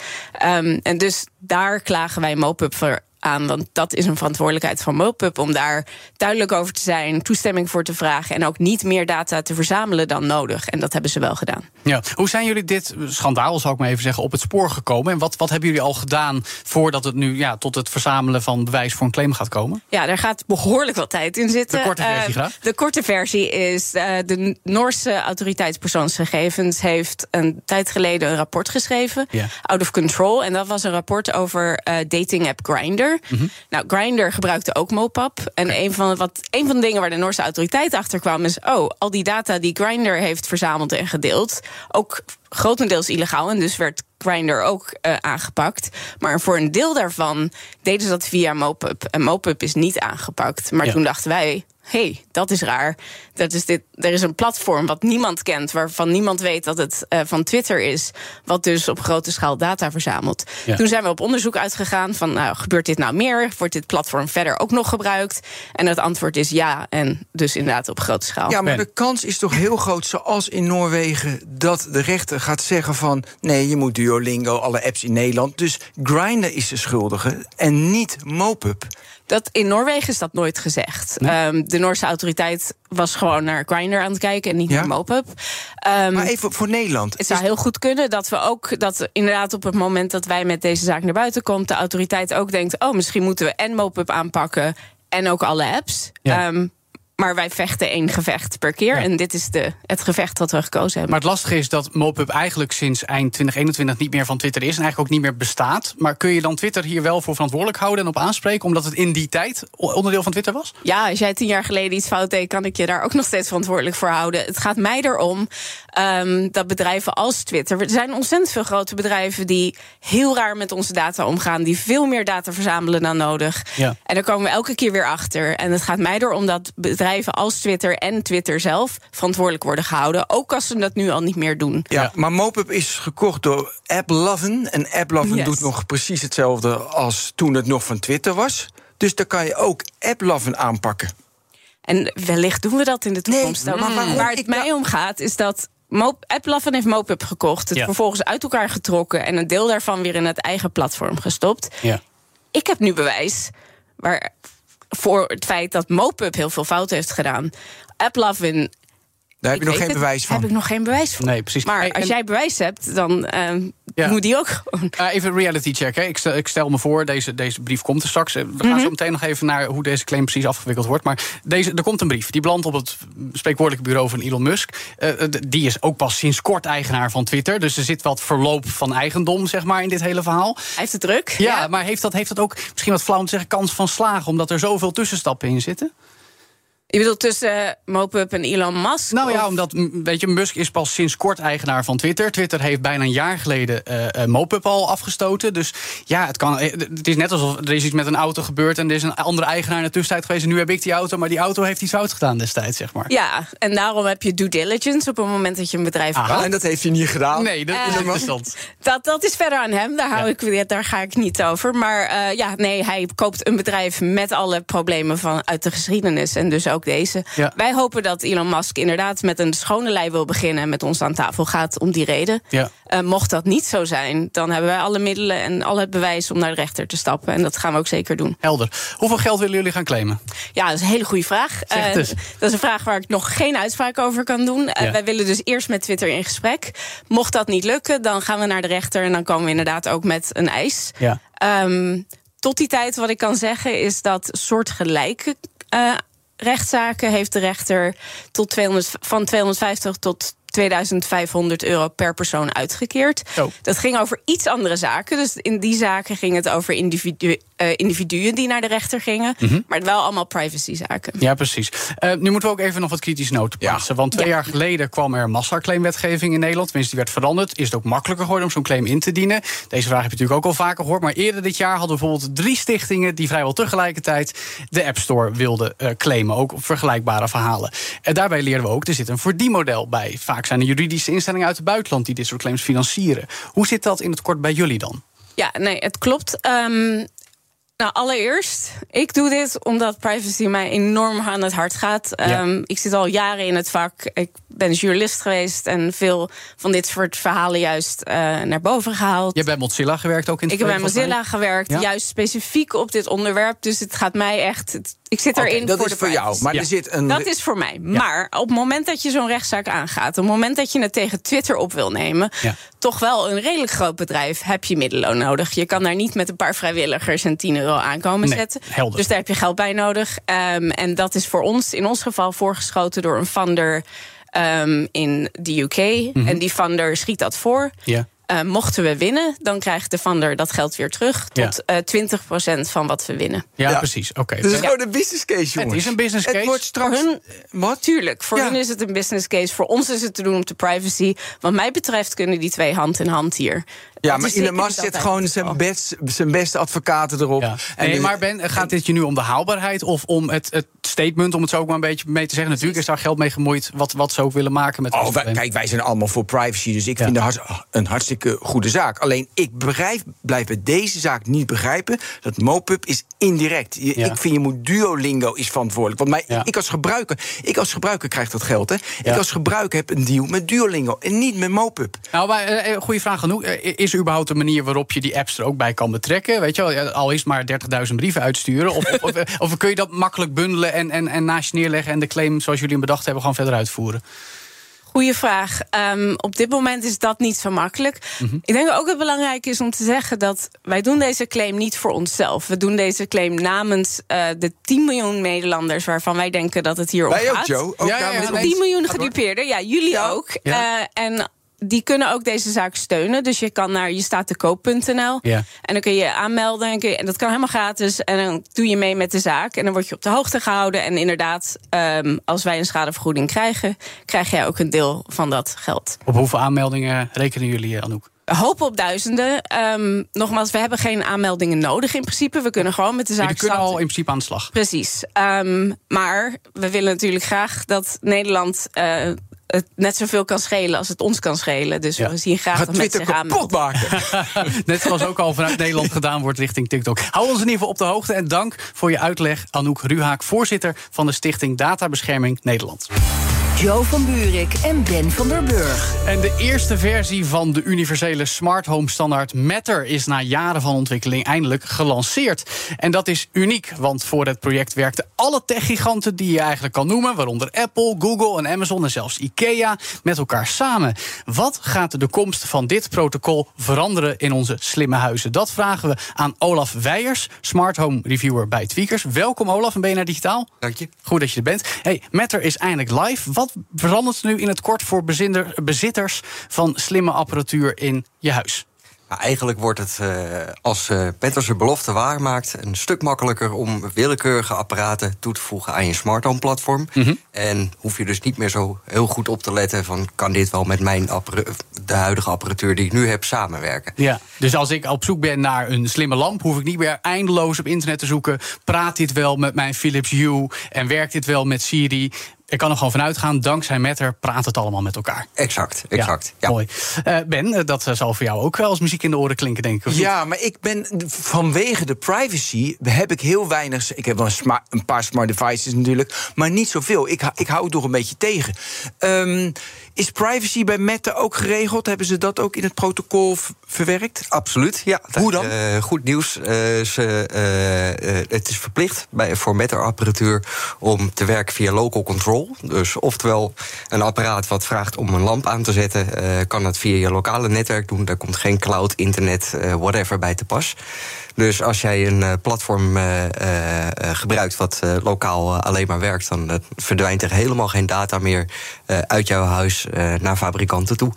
H: Um, en dus daar klagen wij MoPub voor aan. Want dat is een verantwoordelijkheid van MoPub om daar duidelijk over te zijn, toestemming voor te vragen en ook niet meer data te verzamelen dan nodig. En dat hebben ze wel gedaan.
D: Ja. Hoe zijn jullie dit schandaal, zal ik maar even zeggen, op het spoor gekomen? En wat, wat hebben jullie al gedaan voordat het nu ja, tot het verzamelen van bewijs voor een claim gaat komen?
H: Ja, daar gaat behoorlijk wat tijd in zitten.
D: De korte versie uh, graag.
H: De korte versie is uh, de Noorse autoriteitspersoonsgegevens heeft een tijd geleden een rapport geschreven. Out of Control. En dat was een rapport over uh, dating app Grindr.
D: Mhm.
H: Nou, Grindr gebruikte ook Mopap. En een, van wat, een van de dingen waar de Noorse autoriteit achter kwam is: oh, al die data die Grindr heeft verzameld en gedeeld, ook grotendeels illegaal. En dus werd Grindr ook uh, aangepakt. Maar voor een deel daarvan deden ze dat via Mopub. En Mopub is niet aangepakt. Maar
D: Ja.
H: toen dachten wij. Hey, dat is raar. Dat is dit, er is een platform wat niemand kent, waarvan niemand weet dat het uh, van Twitter is, wat dus op grote schaal data verzamelt.
D: Ja.
H: Toen zijn we op onderzoek uitgegaan van, nou, gebeurt dit nou meer? Wordt dit platform verder ook nog gebruikt? En het antwoord is ja, en dus inderdaad op grote schaal.
E: Ja, maar de kans is toch heel groot, zoals in Noorwegen, dat de rechter gaat zeggen van nee, je moet Duolingo, alle apps in Nederland. Dus Grindr is de schuldige en niet Mopub.
H: Dat, in Noorwegen is dat nooit gezegd.
D: Nee?
H: Um, de Noorse autoriteit was gewoon naar Grindr aan het kijken en niet
E: Ja?
H: naar Mopub. Um,
E: Maar even voor Nederland.
H: het zou heel goed kunnen dat we ook, dat inderdaad op het moment dat wij met deze zaak naar buiten komt, de autoriteit ook denkt: oh, misschien moeten we en Mopub aanpakken en ook alle apps.
D: Ja.
H: Um, maar wij vechten één gevecht per keer.
D: Ja.
H: En dit is de, het gevecht dat we gekozen hebben.
D: Maar het lastige is dat Mopub eigenlijk sinds eind 2021 niet meer van Twitter is en eigenlijk ook niet meer bestaat. Maar kun je dan Twitter hier wel voor verantwoordelijk houden en op aanspreken, omdat het in die tijd onderdeel van Twitter was?
H: Ja, als jij tien jaar geleden iets fout deed, kan ik je daar ook nog steeds verantwoordelijk voor houden. Het gaat mij erom um, dat bedrijven als Twitter. Er zijn ontzettend veel grote bedrijven die heel raar met onze data omgaan, die veel meer data verzamelen dan nodig.
D: Ja.
H: En daar komen we elke keer weer achter. En het gaat mij erom dat bedrijven als Twitter en Twitter zelf verantwoordelijk worden gehouden. Ook als ze dat nu al niet meer doen.
E: Ja,
D: Ja.
E: maar Mopub is gekocht door AppLovin. En AppLovin
H: Yes.
E: doet nog precies hetzelfde als toen het nog van Twitter was. Dus dan kan je ook AppLovin aanpakken.
H: En wellicht doen we dat in de toekomst
E: Nee,
H: ook.
E: maar?
H: Waar het mij om gaat, is dat. AppLovin heeft Mopub gekocht, het
D: Ja.
H: vervolgens uit elkaar getrokken en een deel daarvan weer in het eigen platform gestopt.
D: Ja.
H: Ik heb nu bewijs waar, voor het feit dat Mopub heel veel fout heeft gedaan. AppLovin.
E: Daar heb je nog geen
H: het,
E: bewijs van.
H: Heb ik nog geen bewijs van.
D: Nee, precies.
H: Maar als jij bewijs hebt, dan ehm,
D: Ja.
H: moet die ook gewoon.
D: Uh, even reality check. Hè. Ik, stel, ik stel me voor, deze, deze brief komt er straks. Eh, We gaan zo meteen nog even naar hoe deze claim precies afgewikkeld wordt. Maar deze, er komt een brief. Die belandt op het spreekwoordelijke bureau van Elon Musk. Uh, d- die is ook pas sinds kort eigenaar van Twitter. Dus er zit wat verloop van eigendom zeg maar, in dit hele verhaal.
H: Hij heeft het druk.
D: Ja, maar heeft dat, heeft dat ook misschien wat flauw om te zeggen kans van slagen? Omdat er zoveel tussenstappen in zitten?
H: Je bedoelt tussen eh, Mopub en Elon Musk?
D: Nou ja,
H: Of-
D: omdat m, weet je, Musk is pas sinds kort eigenaar van Twitter. Twitter heeft bijna een jaar geleden eh eh, Mopub al afgestoten. Dus ja, het, kan, het is net alsof er is iets met een auto gebeurd... en er is een andere eigenaar in de tussentijd geweest... en nu heb ik die auto, maar die auto heeft iets fout gedaan destijds, zeg maar.
H: Ja, en daarom heb je due diligence op het moment dat je een bedrijf
D: Aha.
H: koopt.
E: En dat heeft hij niet gedaan.
D: Nee, dat is interessant. [laughs]
H: Dat, dat is verder aan hem, daar, hou
D: Ja.
H: ik, daar ga ik niet over. Maar eh, ja, nee, hij koopt een bedrijf met alle problemen van, uit de geschiedenis. En dus ook deze.
D: Ja.
H: Wij hopen dat Elon Musk inderdaad met een schone lei wil beginnen... en met ons aan tafel gaat om die reden.
D: Ja.
H: Eh, mocht dat niet zo zijn, dan hebben wij alle middelen... en al het bewijs om naar de rechter te stappen. En dat gaan we ook zeker doen.
D: Helder. Hoeveel geld willen jullie gaan claimen?
H: Ja, dat is een hele goede vraag. Eh, dat is een vraag waar ik nog geen uitspraak over kan doen. Eh,
D: Ja.
H: wij willen dus eerst met Twitter in gesprek. Mocht dat niet lukken, dan gaan we naar de rechter... en dan komen we inderdaad ook met een eis.
D: Ja.
H: Ehm, tot die tijd, wat ik kan zeggen, is dat soortgelijke eh rechtszaken heeft de rechter tot 200, van 250 tot 2500 euro per persoon uitgekeerd.
D: Zo.
H: Dat ging over iets andere zaken. Dus in die zaken ging het over individu eh, individuen die naar de rechter gingen. Maar wel allemaal privacyzaken.
D: Ja, precies. Eh, nu moeten we ook even nog wat kritische noten plaatsen. Want twee
H: Ja.
D: jaar geleden kwam er massaclaimwetgeving in Nederland. Tenminste, die werd veranderd. Is het ook makkelijker geworden om zo'n claim in te dienen? Deze vraag heb je natuurlijk ook al vaker gehoord. Maar eerder dit jaar hadden we bijvoorbeeld drie stichtingen... die vrijwel tegelijkertijd de App Store wilden eh, claimen. Ook op vergelijkbare verhalen. En daarbij leerden we ook, er zit een verdienmodel bij. Vaak zijn er juridische instellingen uit het buitenland... die dit soort claims financieren. Hoe zit dat in het kort bij jullie dan?
H: Ja, nee, het klopt. Ehm, Nou, allereerst, ik doe dit omdat privacy mij enorm aan het hart gaat.
D: Ja.
H: Ehm, ik zit al jaren in het vak. Ik ben journalist geweest en veel van dit soort verhalen juist eh, naar boven gehaald.
D: Je hebt bij Mozilla gewerkt ook in het
H: Ik heb bij Mozilla gewerkt,
D: Ja.
H: juist specifiek op dit onderwerp. Dus het gaat mij echt. ik zit erin
E: dat
H: voor
E: is
H: de
E: voor jou. Maar
D: Ja.
E: er zit een.
H: Dat is voor mij. Maar op het moment dat je zo'n rechtszaak aangaat, op het moment dat je het tegen Twitter op wil nemen, toch wel een redelijk groot bedrijf, heb je middelen nodig. Je kan daar niet met een paar vrijwilligers en 10 euro aankomen
D: Nee,
H: zetten.
D: helder.
H: Dus daar heb je geld bij nodig. Ehm, en dat is voor ons in ons geval voorgeschoten door een funder ehm, in de UK.
D: Mhm.
H: En die funder schiet dat voor.
D: Ja.
H: Eh, mochten we winnen, dan krijgt de funder dat geld weer terug.
D: Ja.
H: Tot eh 20% van wat we winnen.
D: Ja,
E: Ja.
D: precies. Oké.
E: Dit is
D: Ben-
E: gewoon een business case, jongens.
D: is een business case.
E: Het wordt straks.
H: Voor hun-
E: Wat?
H: Tuurlijk, voor
E: Ja.
H: hun is het een business case. Voor ons is het te doen op de privacy. Wat mij betreft kunnen die twee hand in hand hier.
E: Ja, maar
H: is
E: Musk
H: niet
E: zet
H: altijd
E: gewoon
H: het
E: zijn, best, zijn beste advocaten erop.
D: Ja.
E: En
D: nee,
E: de-
D: maar Ben, gaat dit je nu om de haalbaarheid of om het, het statement, om het zo ook maar een beetje mee te zeggen? Natuurlijk is daar geld mee gemoeid, wat, wat ze ook willen maken met
E: Oh, wij- kijk, wij zijn allemaal voor privacy, dus ik
D: Ja.
E: vind het hart- een hartstikke goede zaak. Alleen ik begrijp, blijf bij deze zaak niet begrijpen dat MoPub is indirect. Je-
D: Ja.
E: Ik vind je moet Duolingo is verantwoordelijk. Want mij,
D: Ja.
E: ik, als gebruiker, ik als gebruiker krijg dat geld. Hè.
D: Ja.
E: Ik als gebruiker heb een deal met Duolingo en niet met MoPub.
D: Nou, maar, eh, goede vraag genoeg. Eh, Is er überhaupt een manier waarop je die apps er ook bij kan betrekken? Weet je wel, al is maar 30.000 brieven uitsturen. Of, of, of, of kun je dat makkelijk bundelen en, en, en naast je neerleggen... en de claim zoals jullie hem bedacht hebben gewoon verder uitvoeren?
H: Goeie vraag. Ehm, op dit moment is dat niet zo makkelijk.
D: Mhm.
H: Ik denk ook het belangrijk is om te zeggen dat wij doen deze claim niet voor onszelf. We doen deze claim namens eh, de 10 miljoen Nederlanders waarvan wij denken dat het hier om
E: Wij ook,
H: gaat.
E: Ook
D: Ja, ja,
E: namens
D: ja,
E: ons.
H: 10 miljoen gedupeerden, ja, jullie
E: Ja.
H: ook.
D: Ja.
H: Eh, en die kunnen ook deze zaak steunen. Dus je kan naar je staat te koop.nl. En dan kun je aanmelden. En, kun je- en dat kan helemaal gratis. En dan doe je mee met de zaak. En dan word je op de hoogte gehouden. En inderdaad, ehm, als wij een schadevergoeding krijgen, krijg jij ook een deel van dat geld.
D: Op hoeveel aanmeldingen rekenen jullie, eh, Anouk?
H: Hopen op duizenden. Ehm, nogmaals, we hebben geen aanmeldingen nodig in principe. We kunnen gewoon met de zaak
D: Jullie kunnen al in principe aan de slag.
H: Precies. Ehm, maar we willen natuurlijk graag dat Nederland eh, het net zoveel kan schelen als het ons kan schelen. Dus
D: Ja.
H: we zien graag dat mensen
E: Twitter
H: zich
E: kapot maken. [laughs]
D: Net zoals ook al vanuit Nederland gedaan wordt richting TikTok. Hou ons in ieder geval op de hoogte en dank voor je uitleg, Anouk Ruhaak, voorzitter van de Stichting Databescherming Nederland.
C: Joe van Buurik en Ben van der Burg.
D: En de eerste versie van de universele smart home standaard Matter is na jaren van ontwikkeling eindelijk gelanceerd. En dat is uniek, want voor het project werkten alle techgiganten die je eigenlijk kan noemen, waaronder Apple, Google en Amazon en zelfs IKEA, met elkaar samen. Wat gaat de komst van dit protocol veranderen in onze slimme huizen? Dat vragen we aan Olaf Weijers, smart home reviewer bij Tweakers. Welkom Olaf en BNR Digitaal.
I: Dank je.
D: Goed dat je er bent. Hey, Matter is eindelijk live. Wat verandert er nu in het kort voor bezinder- bezitters van slimme apparatuur in je huis?
I: Nou, eigenlijk wordt het, eh, als uh, Petter zijn belofte waarmaakt... een stuk makkelijker om willekeurige apparaten toe te voegen aan je smart home platform. En hoef je dus niet meer zo heel goed op te letten van... kan dit wel met mijn de huidige apparatuur die ik nu heb samenwerken?
D: Ja, dus als ik op zoek ben naar een slimme lamp, hoef ik niet meer eindeloos op internet te zoeken. Praat dit wel met mijn Philips Hue en werkt dit wel met Siri? Ik kan er gewoon vanuit gaan, dankzij Matter praat het allemaal met elkaar.
I: Exact, exact. Ja,
D: Mooi. Uh, ben, uh, dat zal voor jou ook als muziek in de oren klinken, denk ik. Of
E: ja, maar ik ben vanwege de privacy heb ik heel weinig. Ik heb wel een paar smart devices natuurlijk, maar niet zoveel. Ik, ik hou het nog een beetje tegen. Um, is privacy bij Meta ook geregeld? Hebben ze dat ook in het protocol verwerkt?
I: Absoluut, ja.
E: Hoe dan?
I: Uh, goed nieuws. Uh, ze, uh, het is verplicht bij, voor Meta-apparatuur om te werken via local control. Dus oftewel een apparaat wat vraagt om een lamp aan te zetten, kan dat via je lokale netwerk doen. Daar komt geen cloud, internet, whatever bij te pas. Dus als jij een uh, platform uh, uh, gebruikt wat lokaal alleen maar werkt, dan verdwijnt er helemaal geen data meer uit jouw huis naar fabrikanten toe.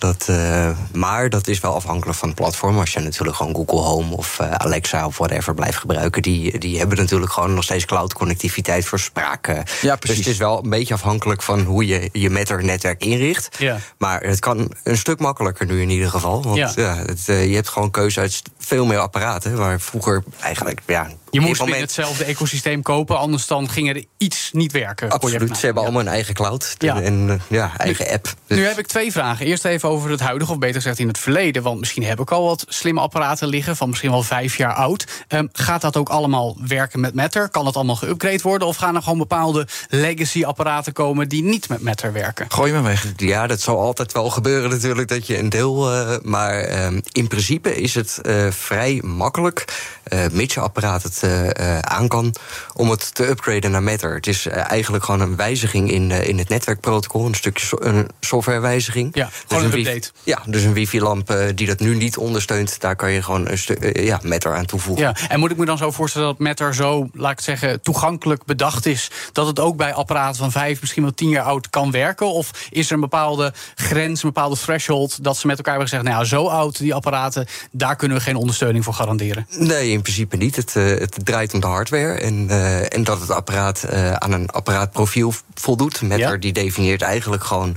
I: Dat, uh, maar dat is wel afhankelijk van het platform. Als je natuurlijk gewoon Google Home of uh, Alexa of whatever blijft gebruiken, die, die hebben natuurlijk gewoon nog steeds cloud-connectiviteit voor spraak.
E: Ja,
I: dus het is wel een beetje afhankelijk van hoe je je Matter-netwerk inricht.
D: Ja.
I: Maar het kan een stuk makkelijker nu in ieder geval. Want
D: ja.
I: ja het, uh, je hebt gewoon keuze uit veel meer apparaten. Waar vroeger eigenlijk. Ja,
D: je moest
I: moment...
D: in hetzelfde ecosysteem kopen, anders dan ging er iets niet werken.
I: Absoluut. Ze hebben allemaal een eigen cloud
D: Ja.
I: en ja, eigen app.
D: Dus... Nu heb ik twee vragen. Eerst even over het huidige, of beter gezegd in het verleden. Want misschien heb ik al wat slimme apparaten liggen van misschien wel vijf jaar oud. Ehm, gaat dat ook allemaal werken met Matter? Kan dat allemaal geüpgrade worden? Of gaan er gewoon bepaalde legacy-apparaten komen die niet met Matter werken?
E: Gooi me weg.
I: Ja, dat zal altijd wel gebeuren natuurlijk, dat je een deel... Uh, maar ehm, in principe is het uh, vrij makkelijk, uh, mits je apparaat het aan kan... om het te upgraden naar Matter. Het is eigenlijk gewoon een wijziging in, in het netwerkprotocol. Een stukje so een softwarewijziging.
D: Ja, gewoon dus een, een update.
I: Ja, dus een wifi-lamp die dat nu niet ondersteunt... daar kan je gewoon een stuk ja, Matter aan toevoegen.
D: Ja, en moet ik me dan zo voorstellen dat Matter zo, laat ik zeggen... toegankelijk bedacht is dat het ook bij apparaten van vijf, misschien wel tien jaar oud kan werken? Of is er een bepaalde grens, een bepaalde threshold dat ze met elkaar hebben gezegd: nou, zo oud die apparaten, daar kunnen we geen ondersteuning voor garanderen?
I: Nee, in principe niet. Het, uh, het draait om de hardware en, uh, en dat het apparaat uh, aan een apparaatprofiel voldoet. Metter ja. die definieert eigenlijk gewoon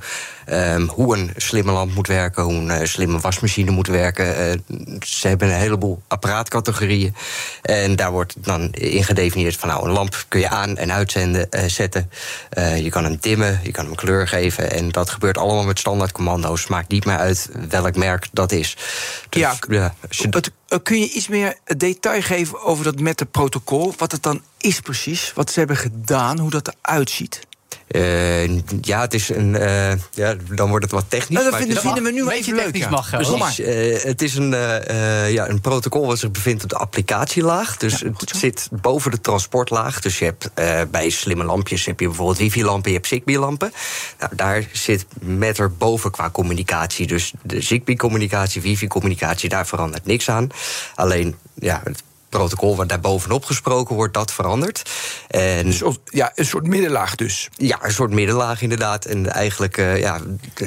I: Um, hoe een slimme lamp moet werken, hoe een uh, slimme wasmachine moet werken. Uh, ze hebben een heleboel apparaatcategorieën. En daar wordt dan in gedefinieerd van nou, een lamp kun je aan en uitzenden, uh, zetten. je kan hem dimmen, je kan hem kleur geven. En dat gebeurt allemaal met standaard commando's. Maakt niet meer uit welk merk dat is.
E: Dus, ja, ja je... het, kun je iets meer detail geven over dat met het protocol? Wat het dan is precies, wat ze hebben gedaan, hoe dat eruit ziet?
I: Uh, ja, het is een. Uh, ja, dan wordt het wat technisch.
E: Nou, dat vinden, vinden we nu maar even leuk.
D: Ja. Mag,
I: Precies. Uh, het is een, ja, een protocol wat zich bevindt op de applicatielaag. Dus ja, het zit boven de transportlaag. Dus je hebt bij slimme lampjes heb je bijvoorbeeld wifi-lampen, je hebt Zigbee-lampen. Nou, daar zit Matter boven qua communicatie. Dus de Zigbee-communicatie, wifi-communicatie, daar verandert niks aan. Alleen ja, het protocol waar daar bovenop gesproken wordt, dat verandert. En,
E: dus, ja, een soort middenlaag dus.
I: Ja, een soort middenlaag inderdaad. En eigenlijk, uh, ja,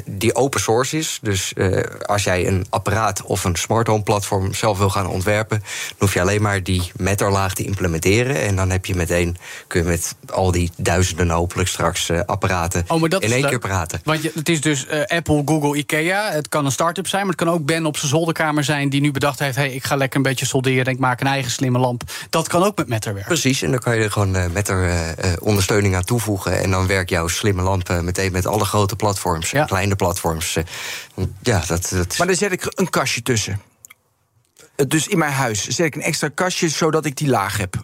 I: die open source is. Dus uh, als jij een apparaat of een smart home platform zelf wil gaan ontwerpen, dan hoef je alleen maar die Matterlaag te implementeren. En dan heb je meteen, kun je met al die duizenden hopelijk straks uh, apparaten
D: oh, maar dat
I: in één
D: leuk.
I: keer praten.
D: Want je, het is dus Apple, Google, Ikea. Het kan een start-up zijn, maar het kan ook Ben op zijn zolderkamer zijn die nu bedacht heeft: hey, ik ga lekker een beetje solderen en ik maak een eigen slimme lamp. Dat kan ook met Matter werken.
I: Precies, en dan kan je er gewoon uh, Matter uh, ondersteuning aan toevoegen. En dan werkt jouw slimme lamp uh, meteen met alle grote platforms, ja. kleine platforms. ja, dat, dat...
E: Maar dan zet ik een kastje tussen. Dus in mijn huis zet ik een extra kastje zodat ik die laag heb.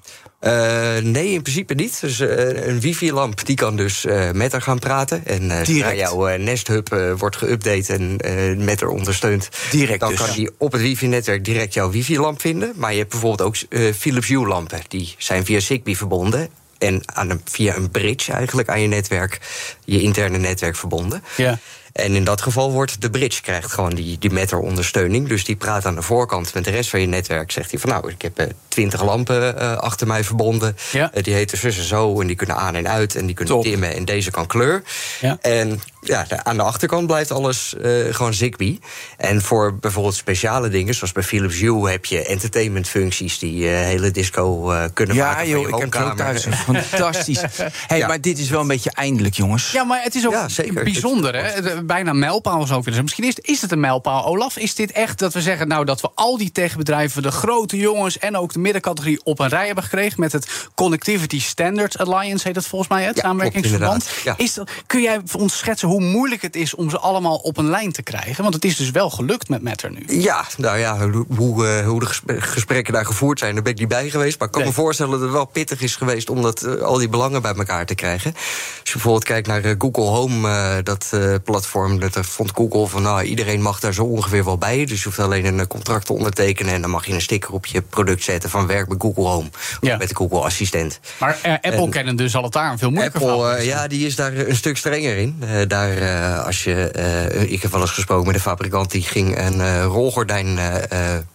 I: Uh, nee, in principe niet. Dus uh, een wifi-lamp die kan dus uh, met haar gaan praten. En uh, jouw Nest Hub wordt geüpdate en met haar ondersteund.
E: Direct
I: dan
E: dus.
I: kan die op het wifi-netwerk direct jouw wifi-lamp vinden. Maar je hebt bijvoorbeeld ook Philips Hue-lampen. Die zijn via Zigbee verbonden. En aan een, via een bridge eigenlijk aan je netwerk, je interne netwerk verbonden.
D: Ja.
I: En in dat geval wordt de bridge krijgt gewoon die, die Matter-ondersteuning. Dus die praat aan de voorkant met de rest van je netwerk. Zegt hij van nou, ik heb twintig uh, lampen uh, achter mij verbonden.
D: Ja.
I: Uh, die heten zus en zo en die kunnen aan en uit en die kunnen
E: Top.
I: dimmen. En deze kan kleur.
D: Ja.
I: En ja, aan de achterkant blijft alles uh, gewoon Zigbee. En voor bijvoorbeeld speciale dingen, zoals bij Philips Hue... heb je entertainmentfuncties die uh, hele disco uh, kunnen
E: ja,
I: maken.
E: joh, ik heb het ook thuis. [laughs] Fantastisch. [laughs] hey,
I: Ja.
E: maar dit is wel een beetje eindelijk, jongens.
D: Ja, maar het is ook
I: Ja, zeker.
D: bijzonder, hè? Bijna mijlpaal zou ik willen zeggen. Misschien is, is het een mijlpaal, Olaf. Is dit echt dat we zeggen nou, dat we al die techbedrijven... de grote jongens en ook de middencategorie op een rij hebben gekregen... met het Connectivity Standards Alliance, heet dat volgens mij, het
I: Ja,
D: samenwerkingsverband. Is dat, kun jij voor ons schetsen hoe moeilijk het is om ze allemaal op een lijn te krijgen? Want het is dus wel gelukt met Matter nu.
I: Ja, nou ja, hoe, hoe, eh, de gesp- gesprekken daar gevoerd zijn, daar ben ik niet bij geweest. Maar ik kan
D: Nee.
I: me voorstellen dat het wel pittig is geweest om dat, eh, al die belangen bij elkaar te krijgen. Als je bijvoorbeeld kijkt naar eh, Google Home, dat platform, dat eh, vond Google van nou, iedereen mag daar zo ongeveer wel bij. Dus je hoeft alleen een contract te ondertekenen en dan mag je een sticker op je product zetten van werk met Google Home. Of
D: Ja.
I: met de Google Assistent.
D: Maar Apple
I: En-
D: kennen dus zal het daar een veel moeilijker
I: Apple,
D: is.
I: ja, die is daar een stuk strenger in. Daar, eh, als je, eh, ik heb wel eens gesproken met een fabrikant die ging een eh, rolgordijn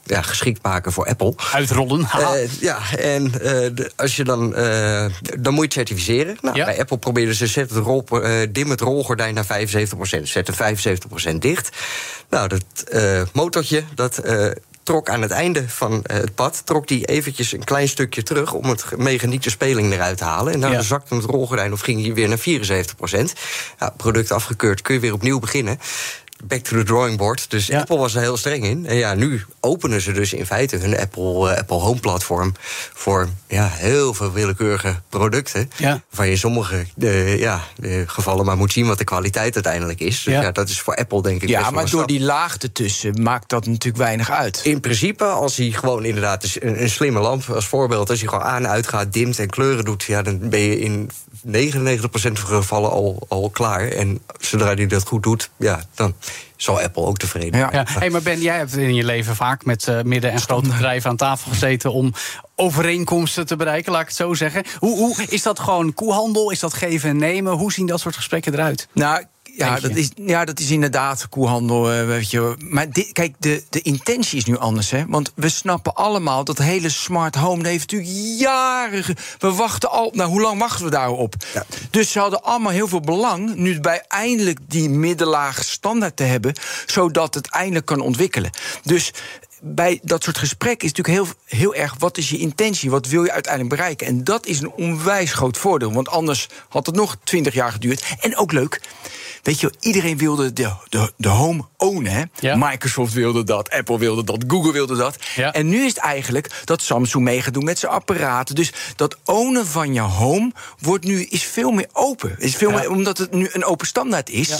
I: ja, geschikt maken voor Apple.
D: Uitrollen.
I: ja, en als je dan, dan moet je het certificeren. Nou,
D: Ja.
I: Bij Apple probeerden ze zet het rol, dim het rolgordijn naar 75%. Zet het 75% dicht. Nou, dat motortje, dat trok aan het einde van eh, het pad... trok die eventjes een klein stukje terug... om het mechanieke speling eruit te halen. En dan
D: Ja.
I: zakte het rolgordijn of ging hij weer naar 74%. Nou, product afgekeurd, kun je weer opnieuw beginnen. Back to the drawing board. Dus Apple was er heel streng in. En ja, nu openen ze dus in feite hun Apple, Apple Home platform voor ja, heel veel willekeurige producten.
D: Ja.
I: Waar je sommige de, ja, de gevallen maar moet zien wat de kwaliteit uiteindelijk is. Dus ja. dat is voor Apple denk ik.
E: Ja, maar door die laag ertussen maakt dat natuurlijk weinig uit.
I: In principe, als hij gewoon inderdaad een, een slimme lamp als voorbeeld, als hij gewoon aan en uit gaat, dimt en kleuren doet, ja, dan ben je in 99% van de gevallen al, al klaar. En zodra hij dat goed doet, ja, dan zal Apple ook tevreden
D: ja. ja. Hey, maar Ben, jij hebt in je leven vaak met uh, midden- en grote bedrijven aan tafel gezeten om overeenkomsten te bereiken, laat ik het zo zeggen. Hoe, hoe is dat gewoon koehandel? Is dat geven en nemen? Hoe zien dat soort gesprekken eruit?
E: Nou, ja, dat is, ja, dat is inderdaad koehandel. Uh, weet je. Maar dit, kijk, de, de intentie is nu anders. Hè? Want we snappen allemaal dat hele smart home... dat heeft natuurlijk jaren... We wachten al... Nou, hoe lang wachten we daarop? Ja. Dus ze hadden allemaal heel veel belang... nu bij eindelijk die middellage standaard te hebben... zodat het eindelijk kan ontwikkelen. Dus bij dat soort gesprekken is natuurlijk heel, heel erg... wat is je intentie, wat wil je uiteindelijk bereiken? En dat is een onwijs groot voordeel. Want anders had het nog twintig jaar geduurd. En ook leuk... Weet je, iedereen wilde de, de, de home ownen. Hè?
D: Ja.
E: Microsoft wilde dat, Apple wilde dat, Google wilde dat.
D: Ja.
E: En nu is het eigenlijk dat Samsung mee gaat doen met zijn apparaten. Dus dat ownen van je home wordt nu, is veel meer open. Is veel meer, omdat het nu een open standaard is.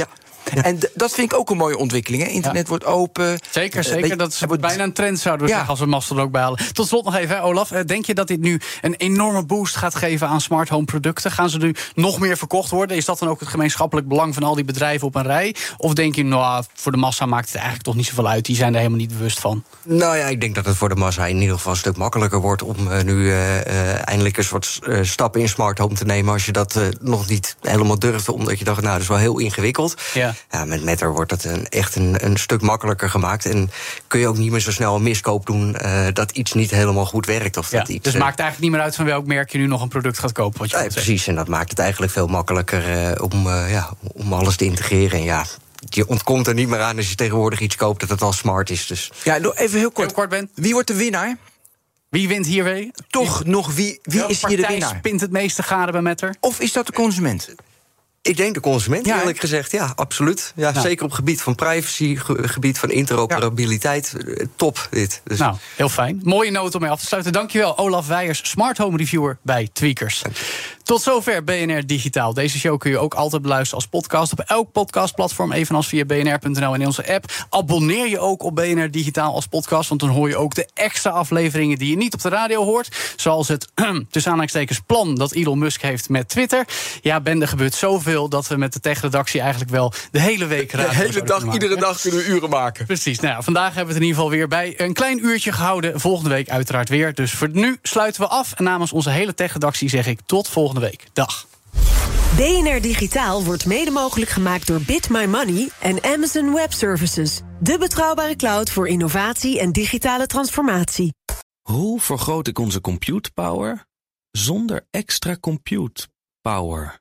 D: Ja. [laughs]
E: En dat vind ik ook een mooie ontwikkeling. Hè? Internet
D: Ja.
E: wordt open.
D: Zeker,
E: Eh,
D: zeker. Dat is
E: wordt-
D: bijna een trend, zouden we
E: Ja.
D: zeggen, als we Mastodon ook behalen. Tot slot nog even, hè, Olaf. Eh, Denk je dat dit nu een enorme boost gaat geven aan smart home producten? Gaan ze nu nog meer verkocht worden? Is dat dan ook het gemeenschappelijk belang van al die bedrijven op een rij? Of denk je, nou, voor de massa maakt het eigenlijk toch niet zoveel uit? Die zijn er helemaal niet bewust van.
I: Nou ja, ik denk dat het voor de massa in ieder geval een stuk makkelijker wordt om eh, nu eh, eh, eindelijk eens wat eh, stappen in smart home te nemen. Als je dat nog niet helemaal durfde, omdat je dacht, nou, dat is wel heel ingewikkeld.
D: Ja.
I: Ja, met Matter wordt het een, echt een, een stuk makkelijker gemaakt. En kun je ook niet meer zo snel een miskoop doen eh, dat iets niet helemaal goed werkt. Of
D: Ja,
I: dat iets,
D: dus het
I: eh,
D: maakt eigenlijk niet meer uit van welk merk je nu nog een product gaat kopen. Wat je zegt.
I: precies, en dat maakt het eigenlijk veel makkelijker eh, om, eh, ja, om alles te integreren. En ja, je ontkomt er niet meer aan als je tegenwoordig iets koopt dat het al smart is. Dus
E: Ja, even heel kort.
D: Heel kort, Ben.
E: Wie wordt de winnaar?
D: Wie wint hier weer?
E: Toch nog wie, wie is hier de
D: partij
E: winnaar?
D: spint het meeste garen bij Metter?
E: Of is dat de consument?
I: Ik denk de consument,
E: Ja,
I: eerlijk gezegd. Ja, absoluut. Ja,
D: Nou.
I: Zeker op gebied van privacy, ge- gebied van interoperabiliteit. eh, Top, dit. Dus
D: Nou, heel fijn. Mooie noot om mee af te sluiten. Dankjewel, Olaf Weijers, Smart Home Reviewer bij Tweakers. Tot zover BNR Digitaal. Deze show kun je ook altijd beluisteren als podcast op elk podcastplatform, evenals via bnr.nl en in onze app. Abonneer je ook op BNR Digitaal als podcast, want dan hoor je ook de extra afleveringen die je niet op de radio hoort. Zoals het [clears throat] tussen aanhalingstekens plan dat Elon Musk heeft met Twitter. Ja, Ben, er gebeurt zoveel dat we met de tech-redactie eigenlijk wel de hele week radio
E: De hele dag,
D: maken.
E: iedere dag kunnen we uren maken.
D: Precies. Nou ja, vandaag hebben we het in ieder geval weer bij een klein uurtje gehouden. Volgende week uiteraard weer. Dus voor nu sluiten we af. En namens onze hele tech-redactie zeg ik tot volgende week. Dag.
J: BNR Digitaal wordt mede mogelijk gemaakt door Bit My Money en Amazon Web Services. De betrouwbare cloud voor innovatie en digitale transformatie.
A: Hoe vergroot ik onze compute power zonder extra compute power?